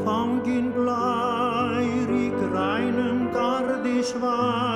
Ástfangin blær í grænum gardi svæfir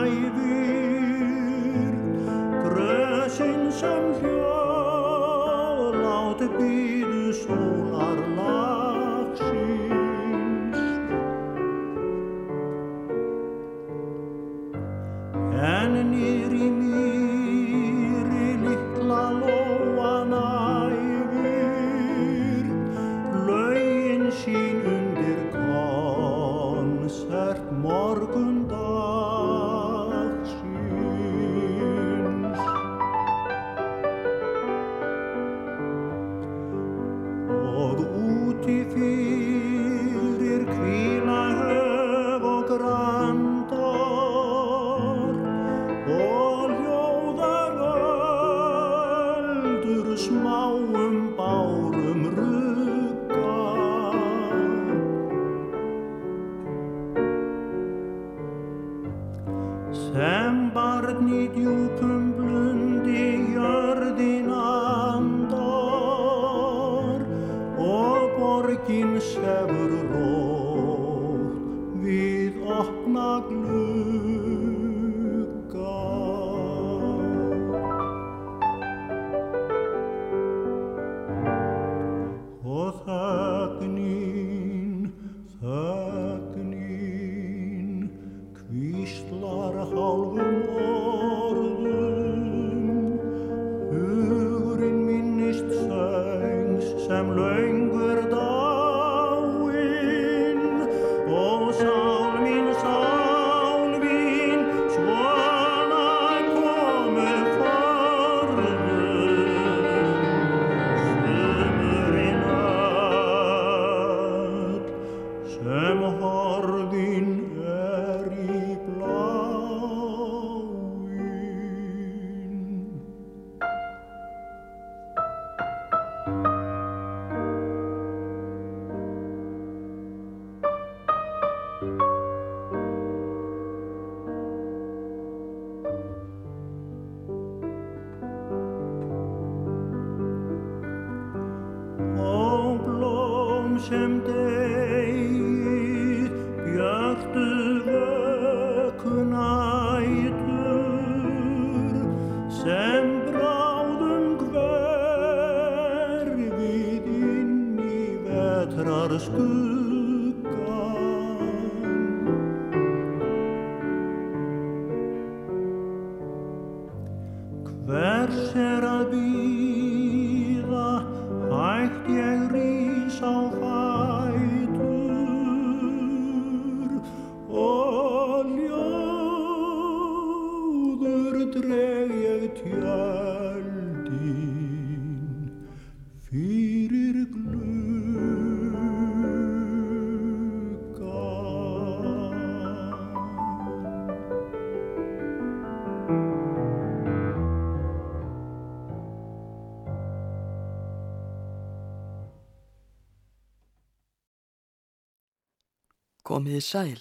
through. Komiði sæl.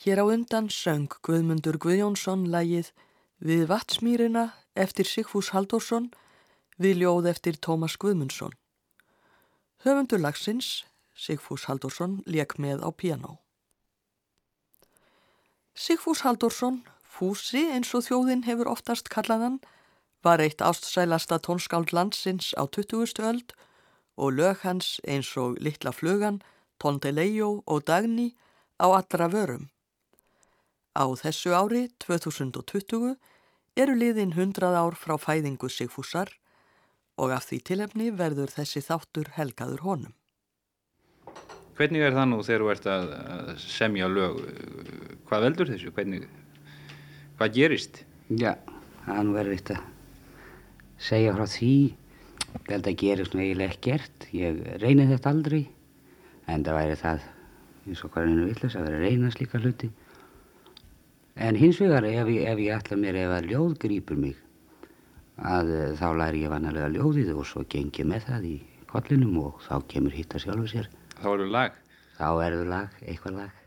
Hér á undan söng Guðmundur Guðjónsson lægið Við vatnsmýrina eftir Sigfús Halldórsson við ljóð eftir Tómas Guðmundsson. Höfundur lagsins, Sigfús Halldórsson, leik með á piano. Sigfús Halldórsson, Fúsi eins og þjóðin hefur oftast kallaðan, var eitt ástsælasta tónskáld landsins á 20. öld og lög hans eins og Littla flugan, Tondelejó og Dagni á allra vörum. Á þessu ári, 2020, eru liðin 100 ár frá fæðingu Sigfúsar og af því tilefni verður þessi þáttur helgaður honum. Hvernig er það nú þegar þú ert að semja lög? Hvað veldur þessu? Hvernig, hvað gerist? Já, það er nú verið að segja frá því. Að gerist nú eiginlega ekkert. Ég reyni þetta aldrei. En það væri það eins og hverjanu villis að vera að reyna slíka hluti. En hins vegar ef ég, ef ég ætla mér ef að ljóð grýpur mig að eh, þá læri ég vanalega ljóðið og svo gengi með það í kollinum og þá kemur hitta sjálfur sér. Þá eru lag. Þá erður lag, eitthvað lag.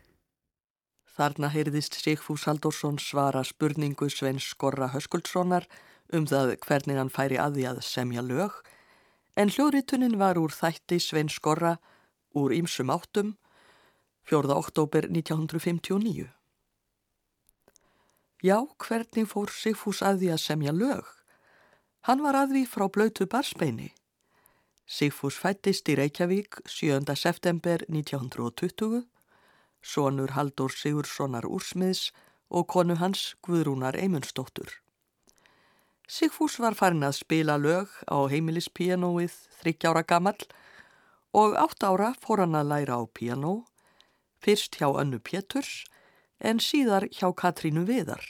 Þarna heyrðist Sigfús Halldórsson svara spurningu Sveins Skorra Höskuldssonar um það hvernig hann færi að því að semja lög, en hljóðritunin var úr þætti Sveins Skorra úr ýmsum áttum 4. oktober 1959. Já, hvernig fór Sigfús að því að semja lög? Hann var að því frá blötu barsbeini. Sigfús fættist í Reykjavík 7. september 1920, sonur Haldur Sigurssonar úrsmiðs og konu hans Guðrúnar Eymundsdóttur. Sigfús var farin að spila lög á heimilispianóið þryggjára gammal og átt ára fór hann að læra á pianó, fyrst hjá Önnu Péturs en síðar hjá Katrínu Viðar.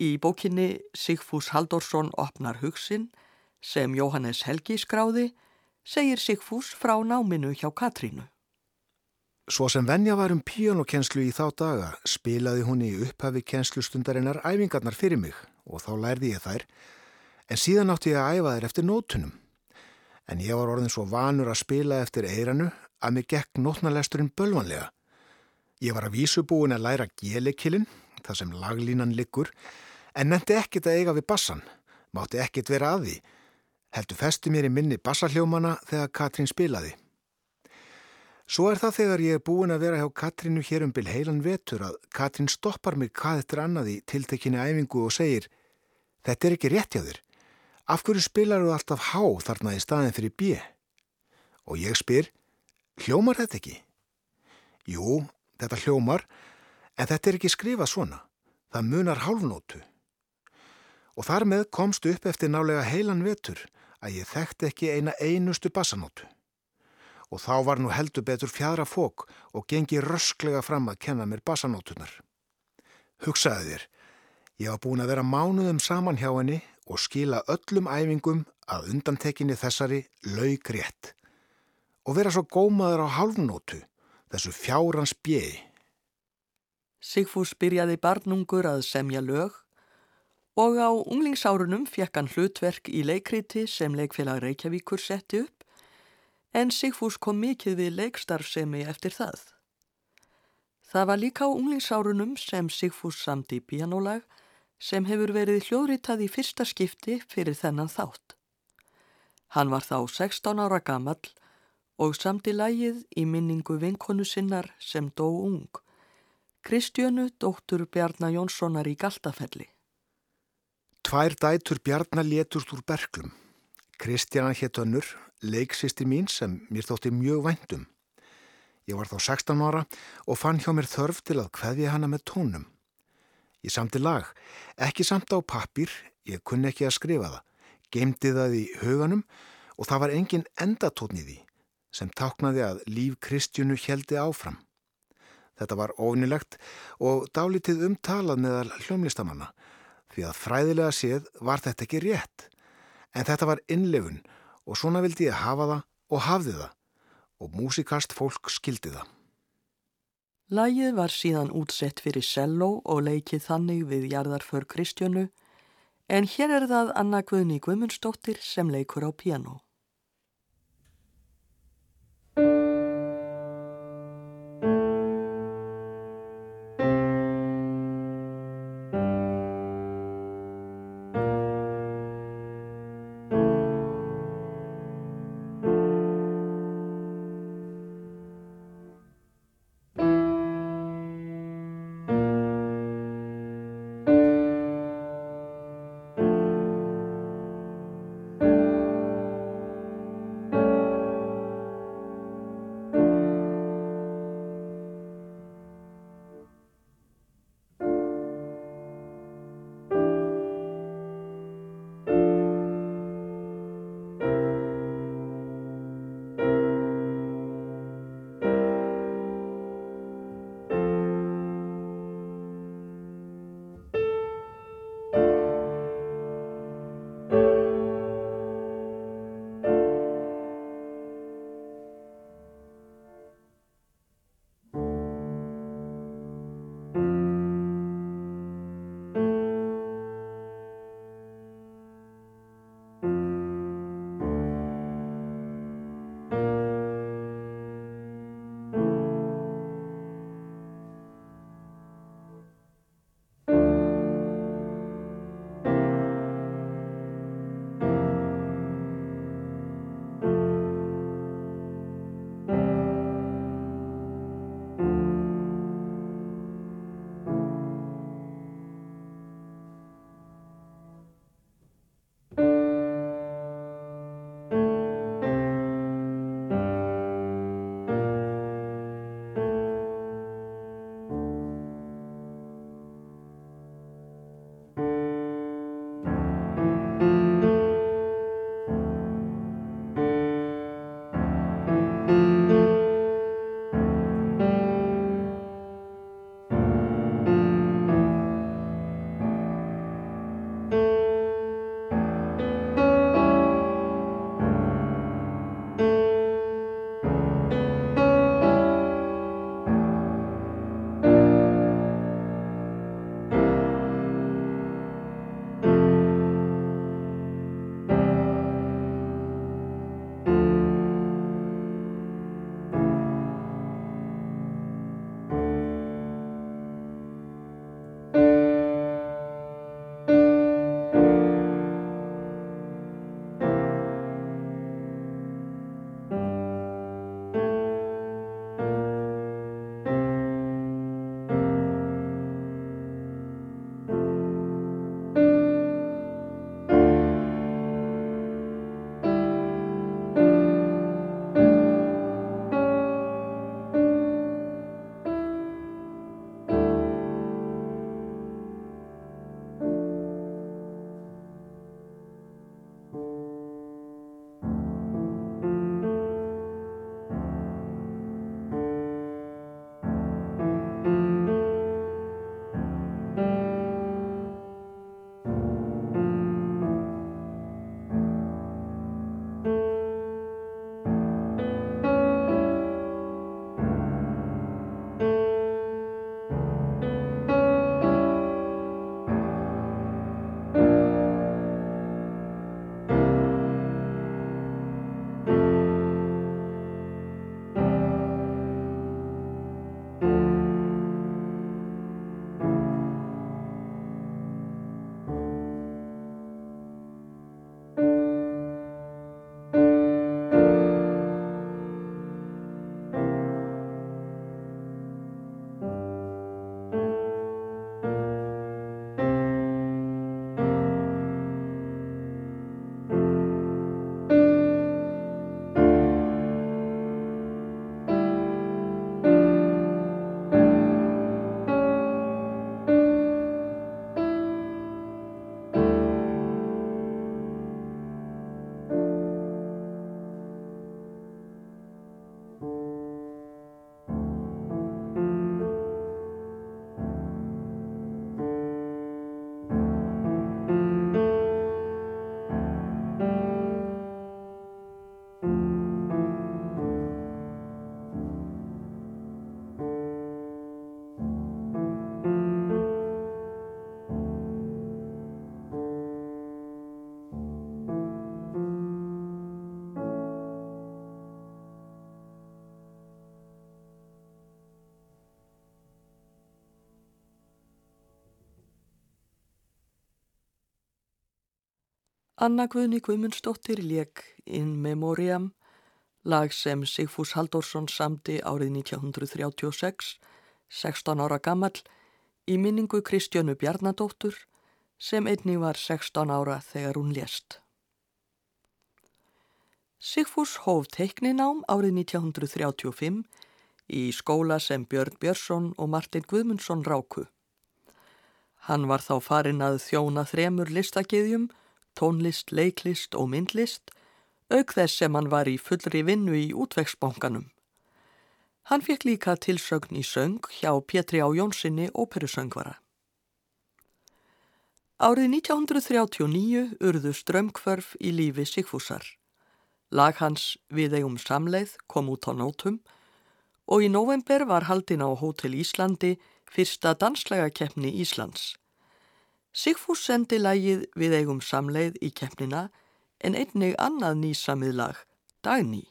Í bókinni Sigfús Haldorsson opnar hugsin sem Jóhannes Helgi skráði segir Sigfús frá náminu hjá Katrínu. Svo sem venja var um píjónokenslu í þá daga spilaði hún í upphafi kenslustundarinnar æfingarnar fyrir mig og þá lærði ég þær en síðan átti ég að æfa þær eftir nótunum. En ég var orðin svo vanur að spila eftir eiranu að mig gekk nótnalesturinn bölvanlega. Ég var að vísu búin að læra gelikilinn, það sem laglínan liggur, en nefndi ekkit að eiga við bassan, mátti ekkit vera að því. Heldu festi mér í minni bassaljómana þegar Katrín spilaði. Svo er það þegar ég er búin að vera hjá Katrínu hér um bil heilan vetur að Katrín stoppar mig hvað eftir annað í tiltekinni æfingu og segir Þetta er ekki rétt hjá þér. Af hverju spilar þú alltaf há þarna í staðin fyrir bje? Og ég spyr, hljómar þetta ekki? Jú, þetta hljómar, en þetta er ekki skrifað svona. Það munar hálfnótu. Og þar með komst upp eftir nálega heilan vetur að ég þekkti ekki eina einustu bassanótu og þá var nú heldur betur fjadra fók og gengi rösklega fram að kenna mér bassanótunar. Hugsaði þér, ég var búin að vera mánuðum saman hjá henni og skila öllum æfingum að undantekinni þessari laug rétt og vera svo gómaður á hálfnótu, þessu fjárans bjegi. Sigfús byrjaði barnungur að semja lög og á unglingsárunum fekk hann hlutverk í leikriti sem leikfélag Reykjavíkur setti upp en Sigfús kom mikið við leikstarfsemi eftir það. Það var líka á unglingsárunum sem Sigfús samti pianolag sem hefur verið hljóðritað í fyrsta skipti fyrir þennan þátt. Hann var þá 16 ára gammal og samti lagið í minningu vinkonu sinnar sem dó ung, Kristjönu dóttur Bjarnar Jónssonar í Galtafelli. Tvær dætur Bjarnar létust úr berglum. Kristjana hétt önnur, leiksisti mín sem mér þótti mjög væntum. Ég var þá 16 ára og fann hjá mér þörf til að hveðja hana með tónum. Ég samti lag, ekki samt á pappir, ég kunni ekki að skrifa það, geimdi það í huganum og það var engin endatótn í því sem táknaði að líf Kristjunu heldi áfram. Þetta var ofnilegt og dálítið umtalað meðal hljómlistamanna því að fræðilega séð var þetta ekki rétt en þetta var innlefun og svona vildi ég hafa það og hafði það og músikast fólk skildi það. Lægið var síðan útsett fyrir selló og leikið þannig við jarðarför Kristjönu en hér er það Anna Guðni Guðmundsdóttir sem leikur á piano. Anna Guðni Guðmundsdóttir leik In Memoriam, lag sem Sigfús Halldórsson samdi árið 1936, 16 ára gammal, í minningu Kristjönu Bjarnadóttur sem einni var 16 ára þegar hún lést. Sigfús hóf teikninám árið 1935 í skóla sem Björn Björnsson og Martin Guðmundsson ráku. Hann var þá farin að þjóna þremur listakiðjum, tónlist, leiklist og myndlist, auk þess sem hann var í fullri vinnu í útvegsbónganum. Hann fekk líka tilsögn í söng hjá Pétri á Jónssoni óperusöngvara. Árið 1939 urðu strömmkvörf í lífi Sigfúsar. Lag hans Við eigum samleið kom út á nótum og í november var haldin á Hótel Íslandi fyrsta danslega keppni Íslands. Sigfús sendi lagið Við eigum samleið í keppnina en einnig annað nýsamið lag, Dagný.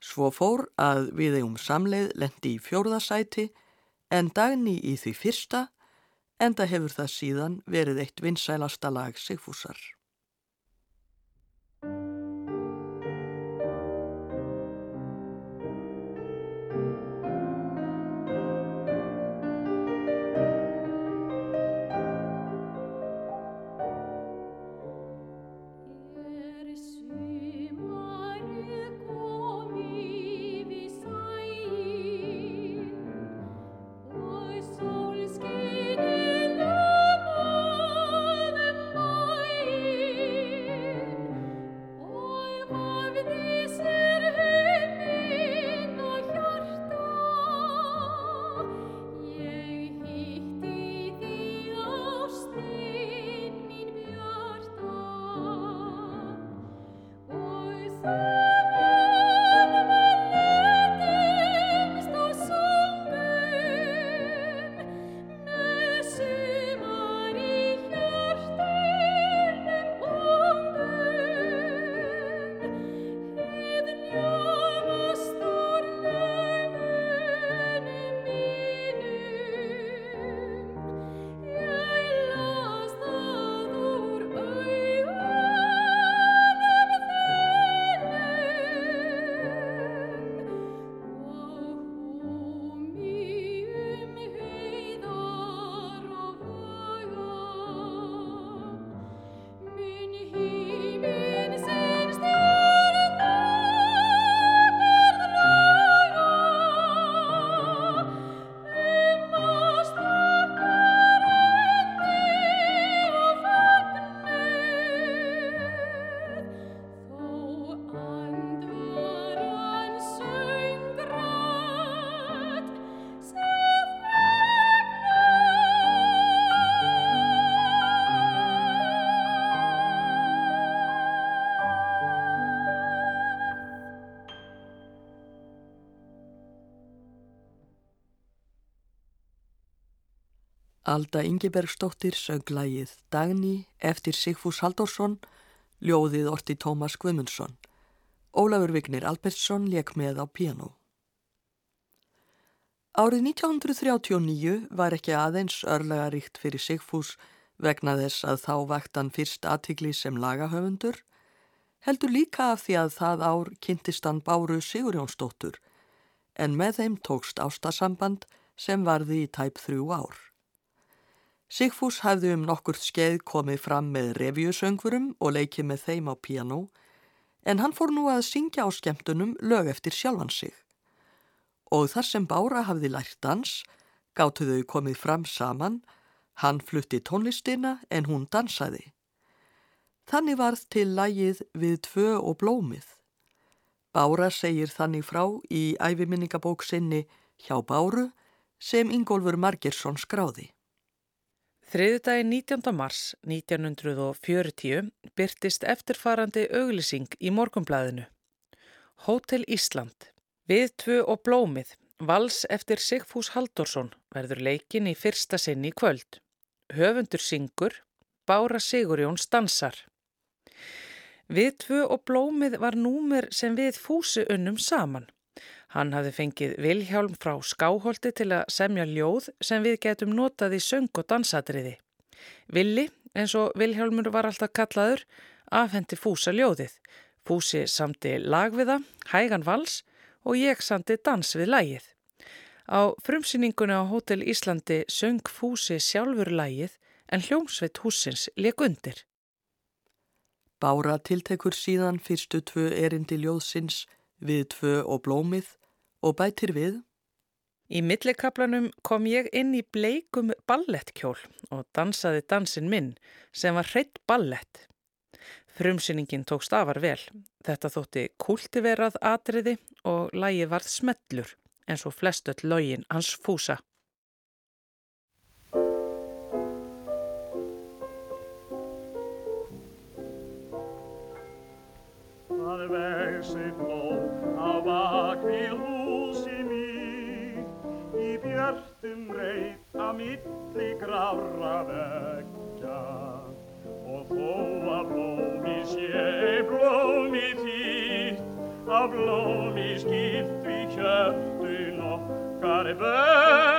Svo fór að við eigum samleið lendi í fjórðasæti en dagni í því fyrsta enda hefur það síðan verið eitt vinsælasta lag Sigfúsar. Alda Ingebergstóttir sög lægið Dagni eftir Sigfús Halldórsson, ljóðið orti Tómas Guðmundsson. Ólafur Vignir Albertsson leik með á piano. Árið 1939 var ekki aðeins örlega ríkt fyrir Sigfús vegna þess að þá vakt hann fyrst aðtigli sem lagahöfundur, heldur líka af því að það ár kynntist hann Báru Sigurjónsdóttur en með þeim tókst ástasamband sem varði í tæp þrjú ár. Sigfús hafði um nokkur skeið komið fram með revjusöngvurum og leikið með þeim á piano en hann fór nú að syngja á skemmtunum lög eftir sjálfan sig. Og þar sem Bára hafði lært dans, gáttu þau komið fram saman, hann flutti tónlistina en hún dansaði. Þannig varð til lægið við tvö og blómið. Bára segir þannig frá í æfiminningabók sinni hjá Báru sem Ingólfur Margersson skráði. Þriðdagi 19. mars 1940 byrtist eftirfarandi auglýsing í morgumblæðinu. Hótel Ísland. Við tvö og blómið. Vals eftir Sigfús Halldórsson verður leikin í fyrsta sinn í kvöld. Höfundur syngur, Bára Sigurjón stansar. Við tvö og blómið var númer sem við fúsi unnum saman. Hann hafði fengið Vilhjálm frá skáholti til að semja ljóð sem við getum notað í söng og dansatriði. Villi, eins og Vilhjálmur var alltaf kallaður, afhendi Fúsa ljóðið. Fúsi samti lag við það, hægan vals og ég samti dans við lagið. Á frumsýninguna á Hótel Íslandi söng Fúsi sjálfur lagið en hljómsveit húsins leik undir. Bára tiltekur síðan fyrstu tvö erindi ljóðsins við tvö og blómið og bætir við. Í millikaplanum kom ég inn í bleikum ballettkjól og dansaði dansin minn sem var hreitt ballett. Frumsýningin tók stafar vel. Þetta þótti kultiverað atriði og lægi varð smellur eins og flestöld lögin hans fúsa. Það vexi blóm á bakvið húsi milli grára vekja og þó að blómi sé blómi þýtt að blómi skipt við kjöftun okkar vekja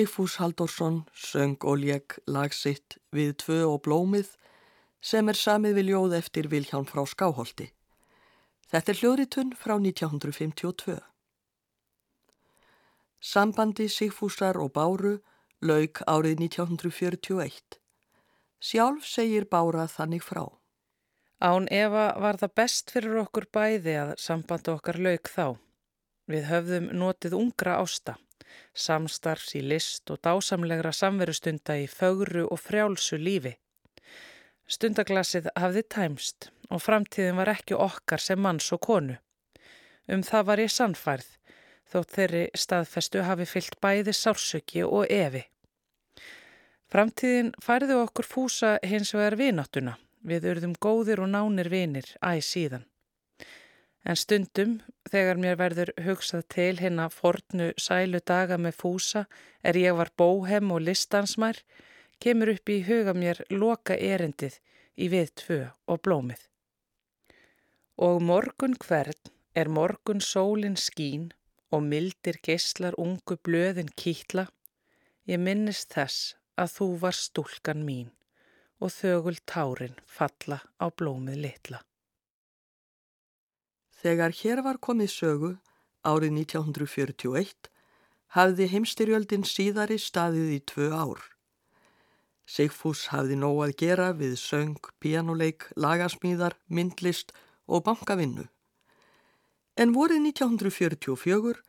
Sigfús Halldórsson söng og lék lag sitt við tvö og blómið sem er samið við ljóð eftir Vilhjálm frá Skáholti. Þetta er hljóðritun frá 1952. Sambandi Sigfúsar og Báru lauk árið 1941. Sjálf segir Bára þannig frá. Án Eva var það best fyrir okkur bæði að sambandi okkar lauk þá. Við höfðum notið ungra ásta, samstarfs í list og dásamlegra samverustunda í fögru og frjálsu lífi. Stundaglasið hafði tæmst og framtíðin var ekki okkar sem manns og konu. Um það var ég sannfærð, þótt þeirri staðfestu hafi fyllt bæði sársöki og evi. Framtíðin færði okkur fúsa hins vegar vináttuna. Við urðum góðir og nánir vinir æg síðan. En stundum, þegar mér verður hugsað til hérna fornu sælu daga með fúsa er ég var bóhem og listansmær, kemur upp í huga mér loka erendið í við tvö og blómið. Og morgun hvern er morgun sólin skín og mildir geislar ungu blöðin kýtla, ég minnist þess að þú var stúlkan mín og þögul tárin falla á blómið litla. Þegar hér var komið sögu árið 1941 hafði heimstyrjöldin síðari staðið í tvö ár. Sigfús hafði nóg að gera við söng, pianoleik, lagasmíðar, myndlist og bankavinnu. En vorið 1944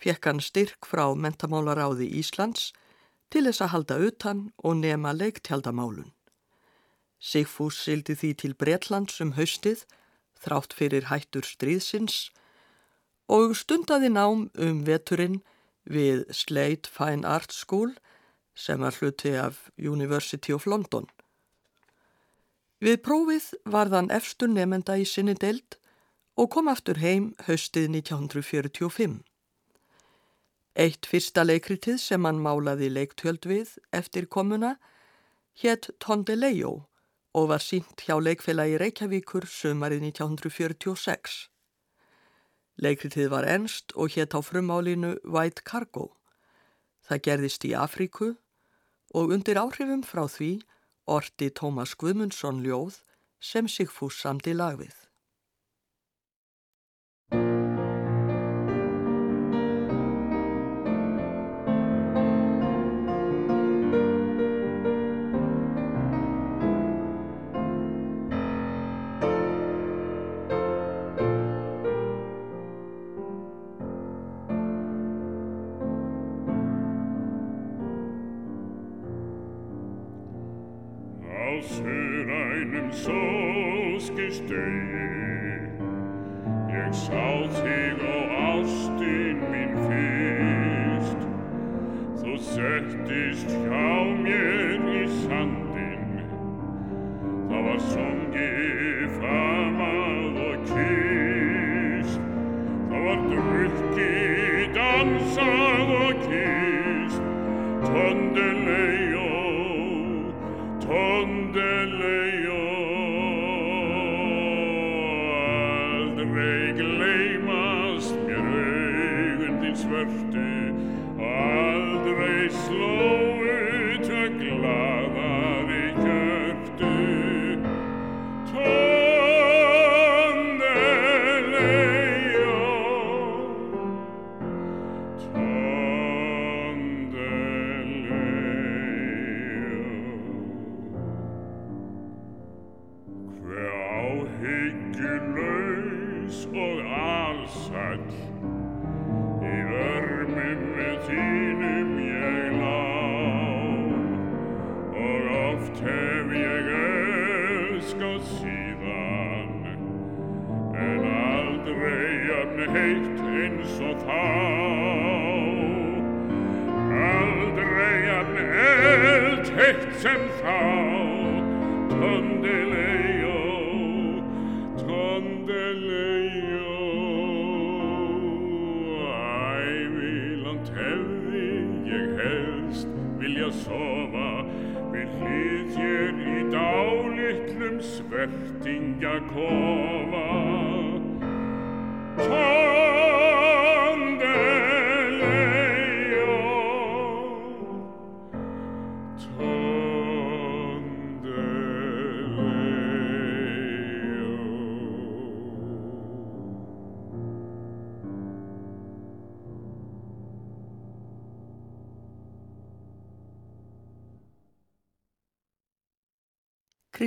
fekk hann styrk frá mentamálaráði Íslands til þess að halda utan og nema leiktjaldamálun. Sigfús sildi því til Bretlands um haustið, þrátt fyrir hættur stríðsins og stundaði nám um veturinn við Slade Fine Art School sem var hluti af University of London. Við prófið var þann efstur nefenda í sinni deild og kom aftur heim haustið 1945. Eitt fyrsta leikritið sem hann málaði leiktöld við eftir komuna hétt Tondeleo og var sínt hjá leikfélagi Reykjavíkur sömarið 1946. Leikritið var ennst og hétt á frumálinu White Cargo. Það gerðist í Afríku og undir áhrifum frá því orti Tómas Guðmundsson ljóð sem Sigfús samdi lagvið.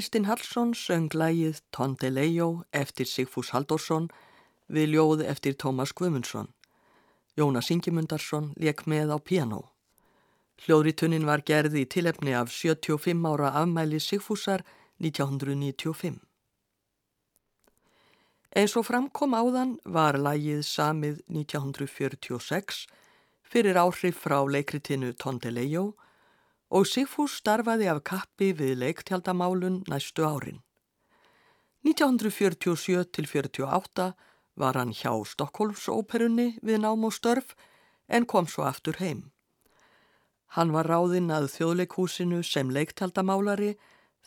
Kristinn Hallsson söng lægið Tondeleo eftir Sigfús Halldórsson við ljóð eftir Tómas Guðmundsson. Jónas Ingemundarsson leik með á piano. Hljóðritunin var gerði í tilefni af 75 ára afmæli Sigfúsar 1995. Eins og framkom áðan var lægið samið 1946 fyrir áhrif frá leikritinu Tondeleo og Sigfús starfaði af kappi við leiktjaldamálun næstu árin. 1947-48 var hann hjá Stokkólfsóperunni við nám og störf en kom svo aftur heim. Hann var ráðinn að þjóðleikhúsinu sem leiktjaldamálari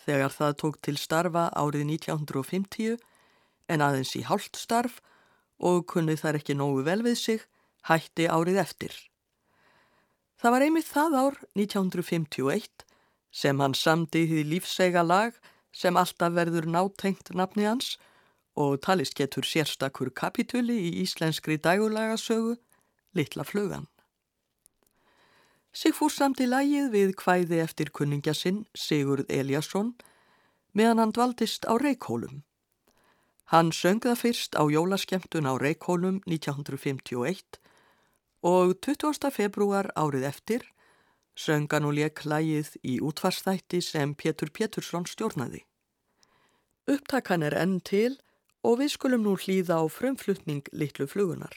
þegar það tók til starfa árið 1950 en aðeins í hálft starf og kunnið þar ekki nógu vel við sig hætti árið eftir. Það var einmitt það ár 1951 sem hann samdi því lífsega lag sem alltaf verður nátengt nafni hans og talist getur sérstakur kapituli í íslenskri dægulagasögu, Littla flugan. Sigfús samti lagið við hvæði eftir kunningja sinn Sigurd Eliasson meðan hann dvaldist á Reykjólum. Hann söng það fyrst á jólaskemtun á Reykjólum 1951 og 20. februar árið eftir söngan og leik lægið í útvarstætti sem Pétur Pétursson stjórnaði. Upptakan er enn til og við skulum nú hlýða á frumflutning litlu flugunar.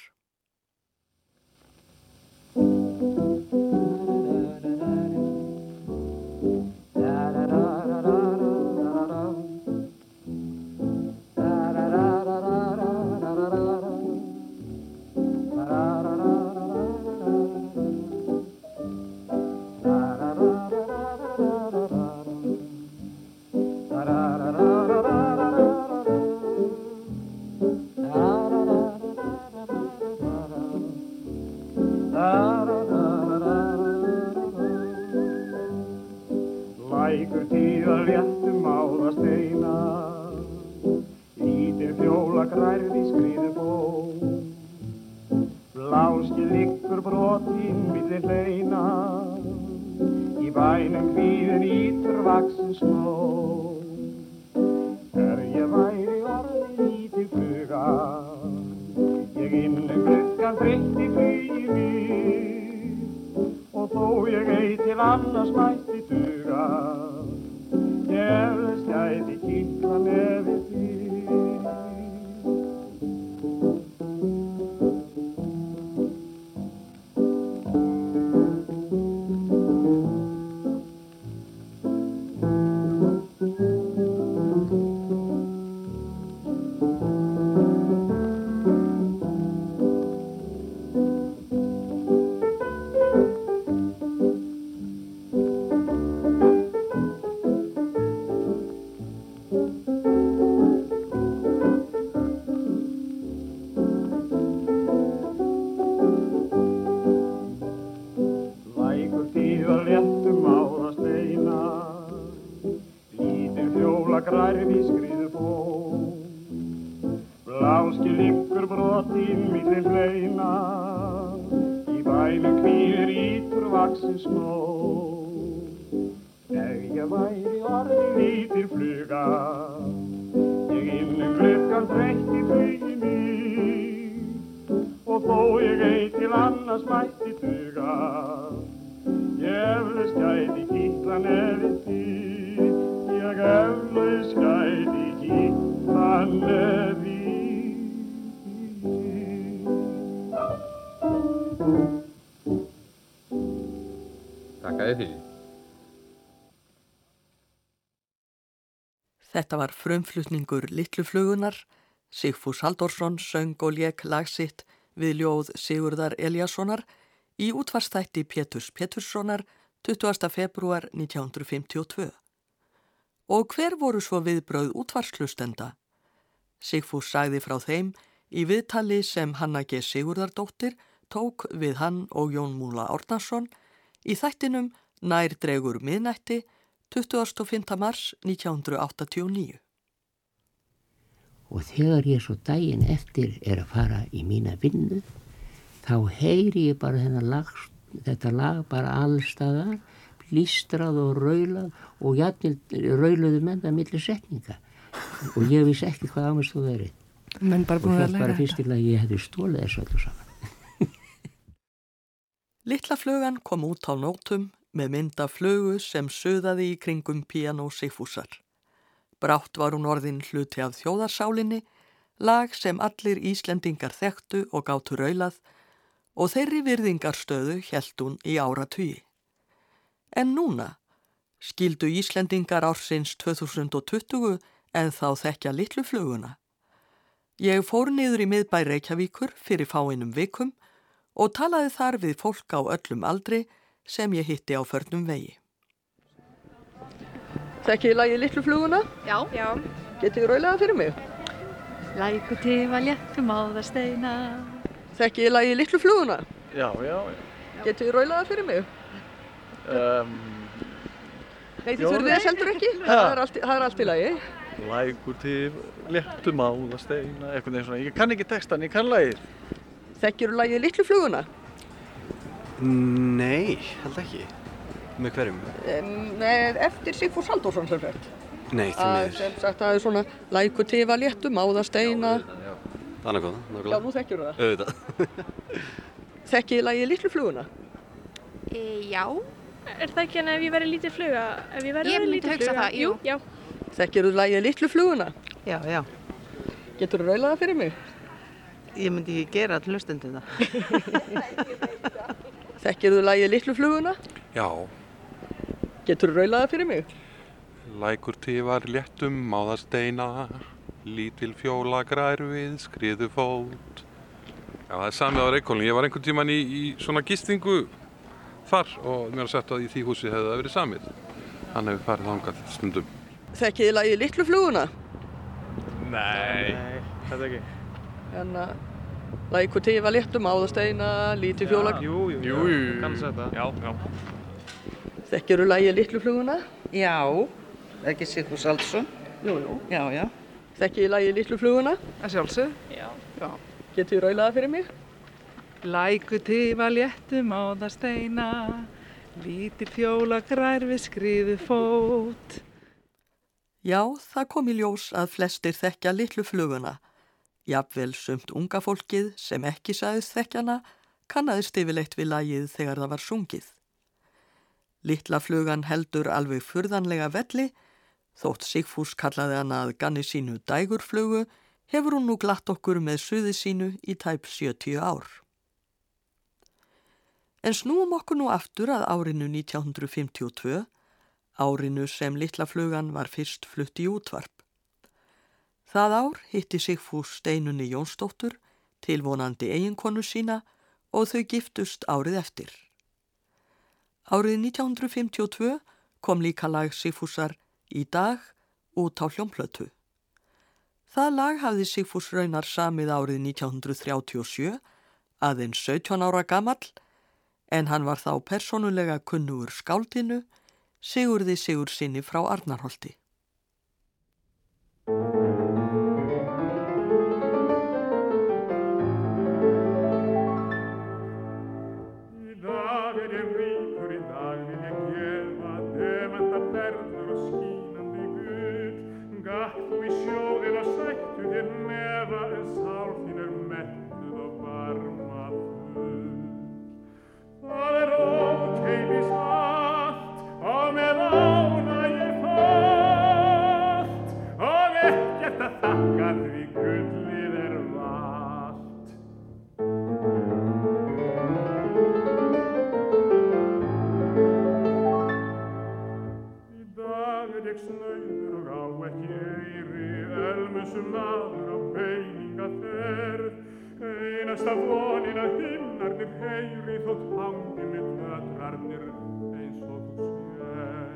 Bláski liggur brotinn millir hleina Í bænu kvíður ítur vaksin snó Ef ég væri orði lítir fluga Ég innum glukkan breytti flugi mér Og þó ég ei til annars mætti duga Ég eflaust gæti kýtla nefið því. Ég eflaust gæti kýtla nefið Takk að þið fyrir. Þetta var frumflutningur Litluflugunar. Sigfús Haldorsson söng og lék lagsitt við ljóð Sigurðar Eliassonar í útvarstætti Péturs Péturssonar 20. februar 1952. Og hver voru svo viðbröð útvarslustenda? Sigfús sagði frá þeim í viðtali sem Hanna G. Sigurðardóttir tók við hann og Jón Múla Árnarsson í þættinum Nær dregur miðnætti 25. mars 1989. Og þegar ég svo daginn eftir er að fara í mína vinnu, þá heyri ég bara lag, þetta lag bara allstaðar, blístrað og raulað og jafnvel rauluðu menn það millir setninga. Og ég vissi ekki hvað ámest þú verið. Menn bara Og búin að það læra bara þetta. fyrst til að ég hefði stólið þessu öllu saman. Littla flugan kom út á nótum með mynda flugu sem söðaði í kringum piano Sigfúsar. Brátt var hún orðin hluti af þjóðarsálinni, lag sem allir Íslendingar þekktu og gáttu raulað og þeirri virðingarstöðu held hún í áratugi. En núna skildu Íslendingar ársins 2020 en þá þekkja litlu fluguna. Ég fór niður í miðbæ Reykjavíkur fyrir fáinum vikum og talaði þar við fólk á öllum aldri sem ég hitti á förnum vegi. Þekkið lagið litlu fluguna? Já. Já. Getið þið raulega fyrir mig? Læku tífa léttum á það steina. Þekkið lagið litlu fluguna? Já, já, já. Getið þið raulega fyrir mig? Um, Nei, þið þurfið þess heldur ekki. Það er allt, í- það er allt í lagi. lækur til léttum á það steina, eitthvað eins og ég kann ekki textan, ég kann lagið. Þekkið lagið litlu fluguna? Nei, held ekki. Með hverjum? Með eftir Sigfús Halldórsson sem sagt. Nei, því að miður. sem sagt það er svona læku tifa léttum, áðasteina Annað góða, Já, nákvæmlega. nú þekkjur það Auðvitað. Þekkið lagið Litlu fluguna? E, já, Er það ekki hann ef ég verið lítið fluga? Ef ég Ég myndi lítið hugsa fluga? það, jú. Já. Þekkir þú lagið Litlu fluguna? Já, já. Getur þú raulaða fyrir mig? Ég myndi ekki gera all hlustundum það. Þekkir þú lagið Litlu fluguna? Já, Getur þú raulaða fyrir mig? lækur tifar léttum, máðasteina, lítil fjóla grær við, skriðu fót. Já, það er samið á Reykjólinn. Ég var einhvern tíman í, í svona gistingu þar og mér har sett að í því húsi hefði það verið samið. Hann hefur farið þangað stundum. Þekkið lagið Litlu fluguna? Nei, þetta ekki. En að læku tifa léttum, áðasteina, lítið fjóla Jú, jú, Jú, jú, jú. Kannast þetta. Já, já. Þekkir þú lagið Litlu fluguna? Já, ekki Sigfús Aldsson. Jú, jú. Já, já. Þekkið lagið Litlu fluguna? Það sjálfsög. Já. Já. Getur þú raulaða fyrir mig? Læku tifa léttum á það steina, lítil fjóla grær við skriðu fót. Já, það kom í ljós að flestir þekkja Litlu fluguna. Jafnvel sumt unga fólkið sem ekki sagðist þekkjana kannaðist yfirleitt við lagið þegar það var sungið. Littla flugan heldur alveg furðanlega velli, þótt Sigfús kallaði hana að ganni sínu dægurflugu, hefur hún nú glatt okkur með suði sínu í tæp 70 ár. En snúum okkur nú aftur að árinu 1952, árinu sem Littla flugan var fyrst flutt í útvarp. Það ár hitti Sigfús Steinunni Jónsdóttur, tilvonandi eiginkonu sína og þau giftust árið eftir. Árið 1952 kom líka lag Sigfúsar í dag út á hljómplötu. Það lag hafði Sigfús Raunar samið árið 1937, aðeins 17 ára gamall, en hann var þá persónulega kunnugur skáldinu, Sigurði Sigursinni frá Arnarholti. savonin hinnarnir heyrið og tanginir tötrarnir eins og þú sér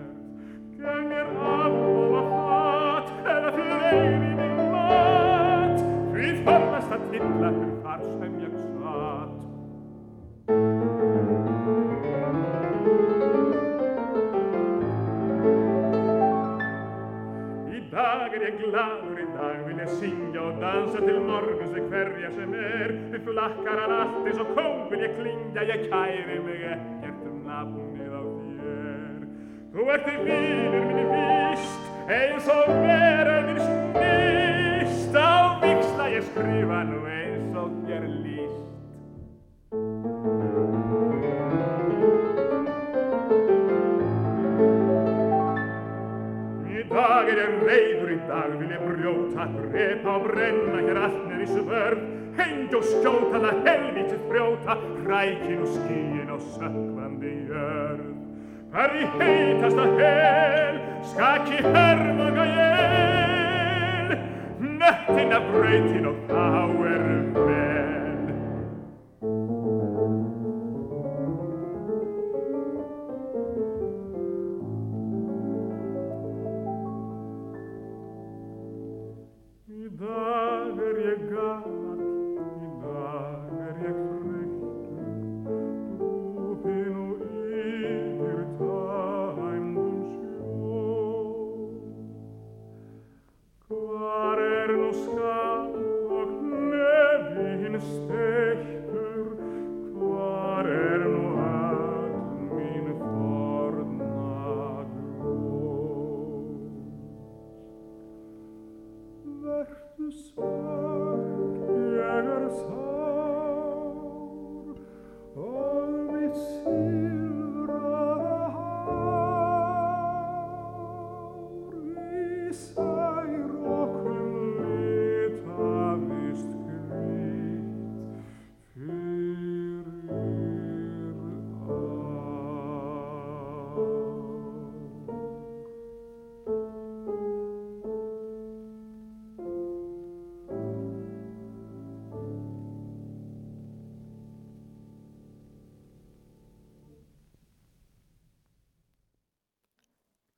Gengir aflóa fat eða fleiri mig mat. Því farlast að tilla fyrir þar sem ég satt I dager jeg gladur, i dag vil jeg synge og dansa til morguns við hverja sem er. Við flakkar hann allt eins og kóng vil ég klingja, ég kæri mig ekkert um nafnið á þér. Þú ert í vinur minni víst, eins og veröðin snýst, á viksla ég skrifa nú brjóta, drepa og brenna hér allt niður í svörf, hengja og skjóta það helvítið brjóta, hrækin og skíin og sökkvandi jörð. Hvar í heitasta hel, skaki hermaga jél, nöttina breytin og þá er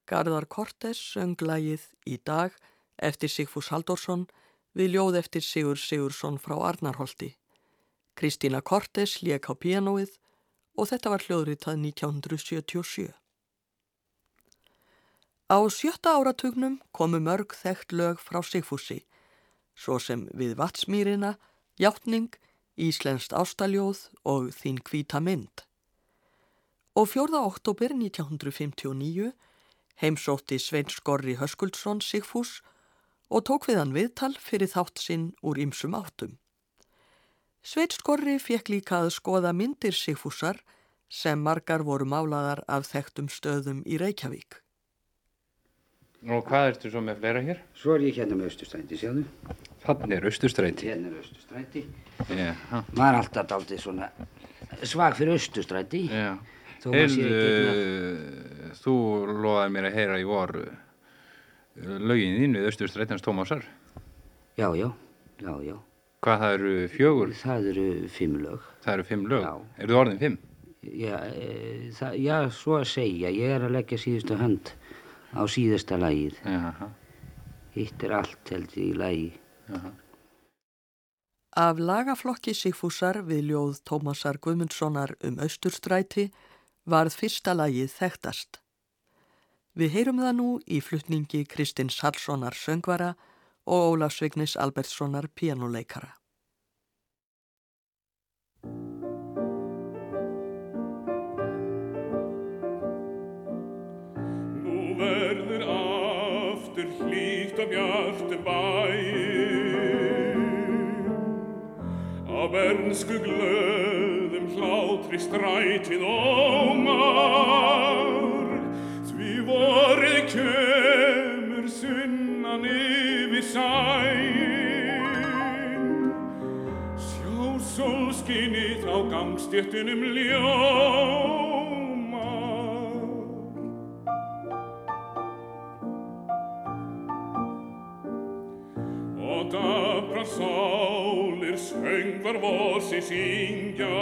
Garðar Kortes söng lagið í dag eftir Sigfús Haldorsson við ljóð eftir Sigur Sigursson frá Arnarholti. Kristína Kortes lék á pianoið og þetta var hljóðritað 1977. Á sjötta áratugnum komu mörg þekkt lög frá Sigfúsi, svo sem við Vatsmýrina, Játning, Íslenskt ástaljóð og Þín kvíta mynd. Og 4. oktober 1959 heimsótti Svein Skorri Höskuldsson Sigfús og tók við hann viðtal fyrir þátt sinn úr ymsum áttum. Svein Skorri fekk líka að skoða myndir Sigfúsar sem margar voru málaðar af þekktum stöðum í Reykjavík. Og hvað ertu svo með fleira hér? Svo er ég hérna með Östustræti, sjáðu. Þannig er Östustræti? Hérna er Östustræti. Já. Maður er alltaf daldið svona svag fyrir Östustræti. Já. Heyrðu, þú loðaði mér að heyra í vor lögin þín við Östustrætans Tómasar. Já, já, já, já. Hvað það eru fjögur? Það eru fimm lög. Það eru fimm lög? Já. Eru þú orðin fimm? Já, e, það, já, svo að segja. Ég er að leggja síðustu hönd á síðasta lagið. Jaha. Hitt er allt held ég í lagi. Jaha. Af lagaflokki Sigfúsar við ljóð Tómasar Guðmundssonar um Östurstræti varð fyrsta lagið þekktast. Við heyrum það nú í flutningi Kristins Hallssonar söngvara og Ólaf Svignis Albertssonar aftur hlýtt og bjartur bæir Á bernsku glöðum hlátri strætið ómar Því vorið kemur sunnan yfir sæn Sjá sólskinnið á gangstjettunum ljómar sálir söngvar vorsi syngja.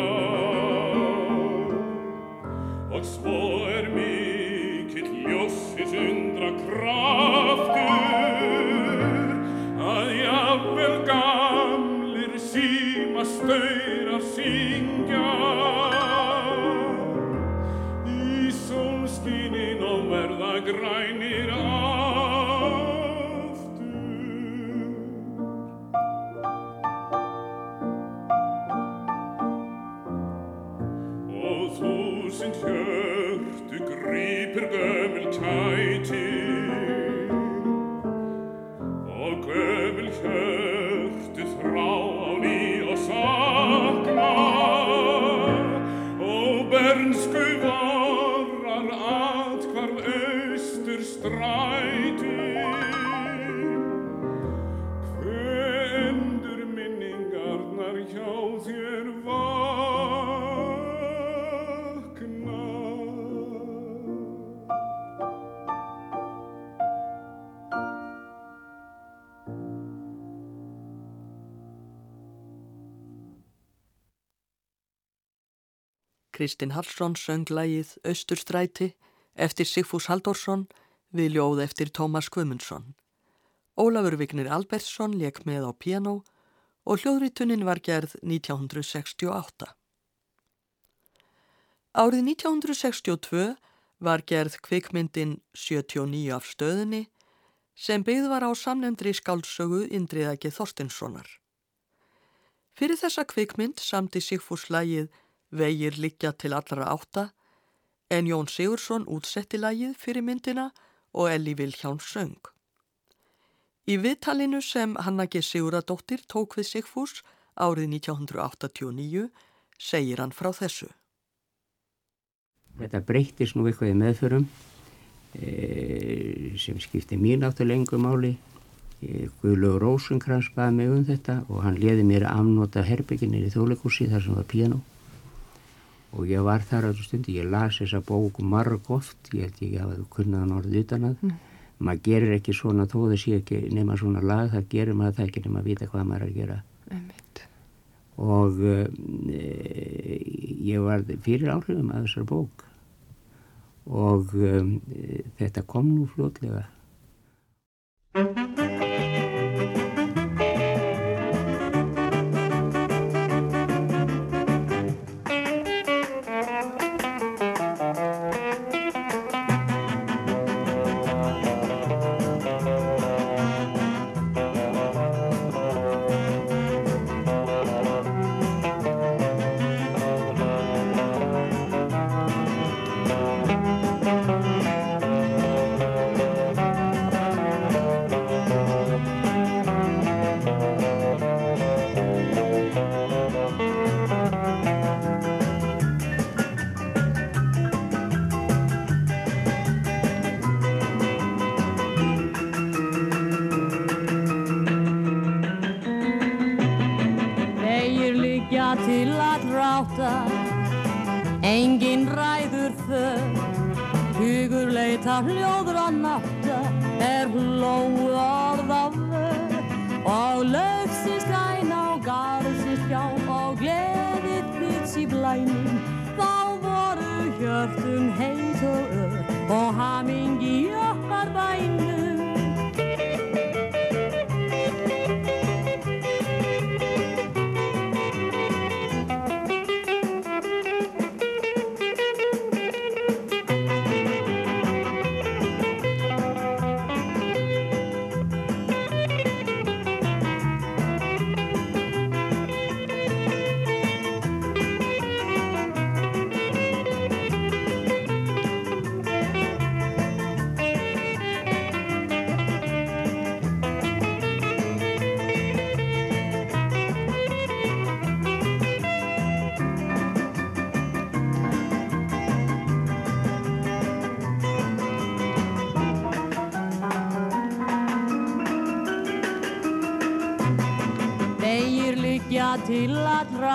Og svo er mikill ljóssis undra kraftur Að jafnvel gamlir síma staurar syngja Kirche Kristinn Hallsson söng lagið Östurstræti eftir Sigfús Halldórsson við ljóð eftir Tómas Guðmundsson. Ólafur Vignir Albertsson leik með á piano og hljóðritunin var gerð 1968. Árið 1962 var gerð kvikmyndin 79 af stöðinni sem byggð var á samnefndri skáldsögu Indriðaki Þorstinssonar. Fyrir þessa kvikmynd samti Sigfús lagið Vegir liggja til allra átta en Jón Sigursson útsetti lagið fyrir myndina og Elli Vilhján söng. Í viðtalinu sem Hanna G. Siguradóttir tók við Sigfús árið 1989 segir hann frá þessu. Þetta breytist nú eitthvað í meðförum e, sem skipti mér náttúrulega engu máli. E, Guðlögur Rósenkrans baði mig um þetta og hann leði mér að afnota herbygginir í þjóðleikúsi þar sem var piano. Og ég var þar þessu stundi, ég las þessa bók marg oft, ég held ég að hafa kunnaðan orðið utan að. Mm. Maður gerir ekki svona þó þess ég ekki nema svona lag, það gerir maður það ekki nema að vita hvað maður er að gera. Einmitt. Og e, ég var fyrir áhrifum af þessar bók og um, þetta kom nú fljótlega.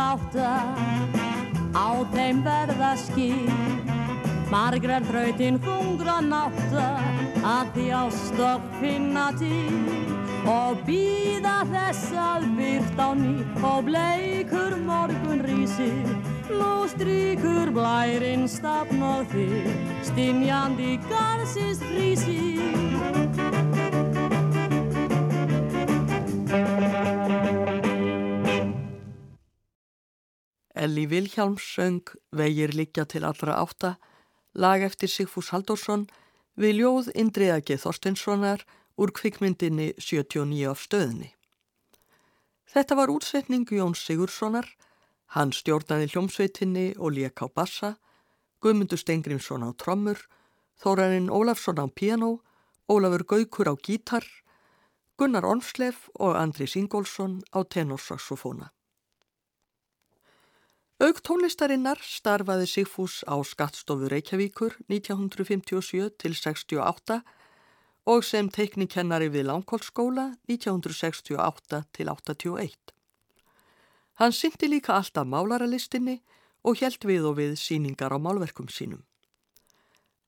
Ráta, á þeim verða skil. Margrar þrautin hungra nátta, að þjást og finna til. Og býða þess að byrt á ný, og bleikur morgun rísir. Nú stríkur blærinn stafn og þig, stinjandi garðsins frísir. Elli Vilhjálms söng Vegir liggja til allra átta, lag eftir Sigfús Halldórsson við ljóð Indriðagi Þorstinssonar úr kvikmyndinni 79 af stöðinni. Þetta var útsetning Jóns Sigurssonar, hann stjórnaði hljómsveitinni og lék á bassa, Guðmundur Stengrimsson á trommur, Þórarinn Ólafsson á piano, Ólafur Gaukur á gítar, Gunnar Ormslef og Andri Singólfsson á tenorsaxofóna. Aug tónlistarinnar starfaði Sigfús á skattstofu Reykjavíkur 1957 til 68 og sem teiknikennari við Langholtskóla 1968 til 81. Hann syndi líka alltaf málaralistinni og hjælt við og við síningar á málverkum sínum.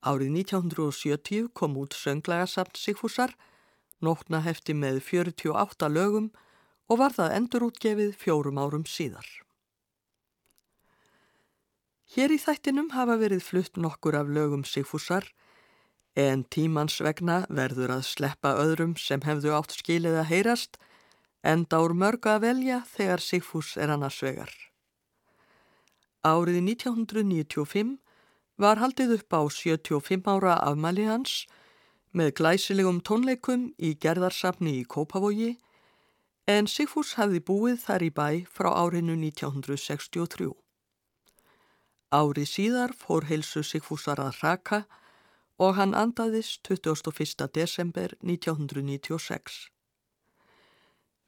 Árið 1970 kom út sönglagasafn Sigfúsar, nótna hefti með 48 lögum og var það endurútgefið fjórum árum síðar. Hér í þættinum hafa verið flutt nokkur af lögum Sigfúsar en tímans vegna verður að sleppa öðrum sem hefðu átt skilið að heyrast en dár mörg að velja þegar Sigfús er annars vegar. Árið 1995 var haldið upp á 75 ára afmæli hans með glæsilegum tónleikum í gerðarsafni í Kópavogi en Sigfús hafði búið þar í bæ frá árinu 1963. Árið síðar fór heilsu Sigfúsar að raka og hann andaðist 21. desember 1996.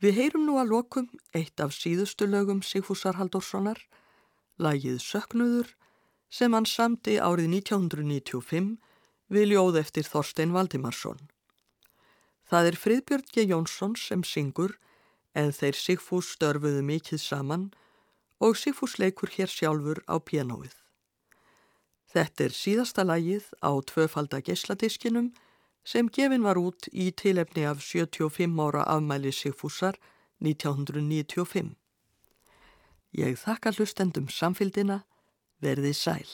Við heyrum nú að lokum eitt af síðustu lögum Sigfúsar Halldórssonar, lagið Söknuður, sem hann samti árið 1995 við ljóð eftir Þorstein Valdimarsson. Það er Friðbjörn G. Jónsson sem syngur en þeir Sigfús störfuðu mikið saman og Sigfús leikur hér sjálfur á pianoið. Þetta er síðasta lagið á tvöfalda geisladiskinum sem gefin var út í tilefni af 75 ára afmæli Sigfúsar 1995. Ég þakka hlustendum samfélgina, verði sæl.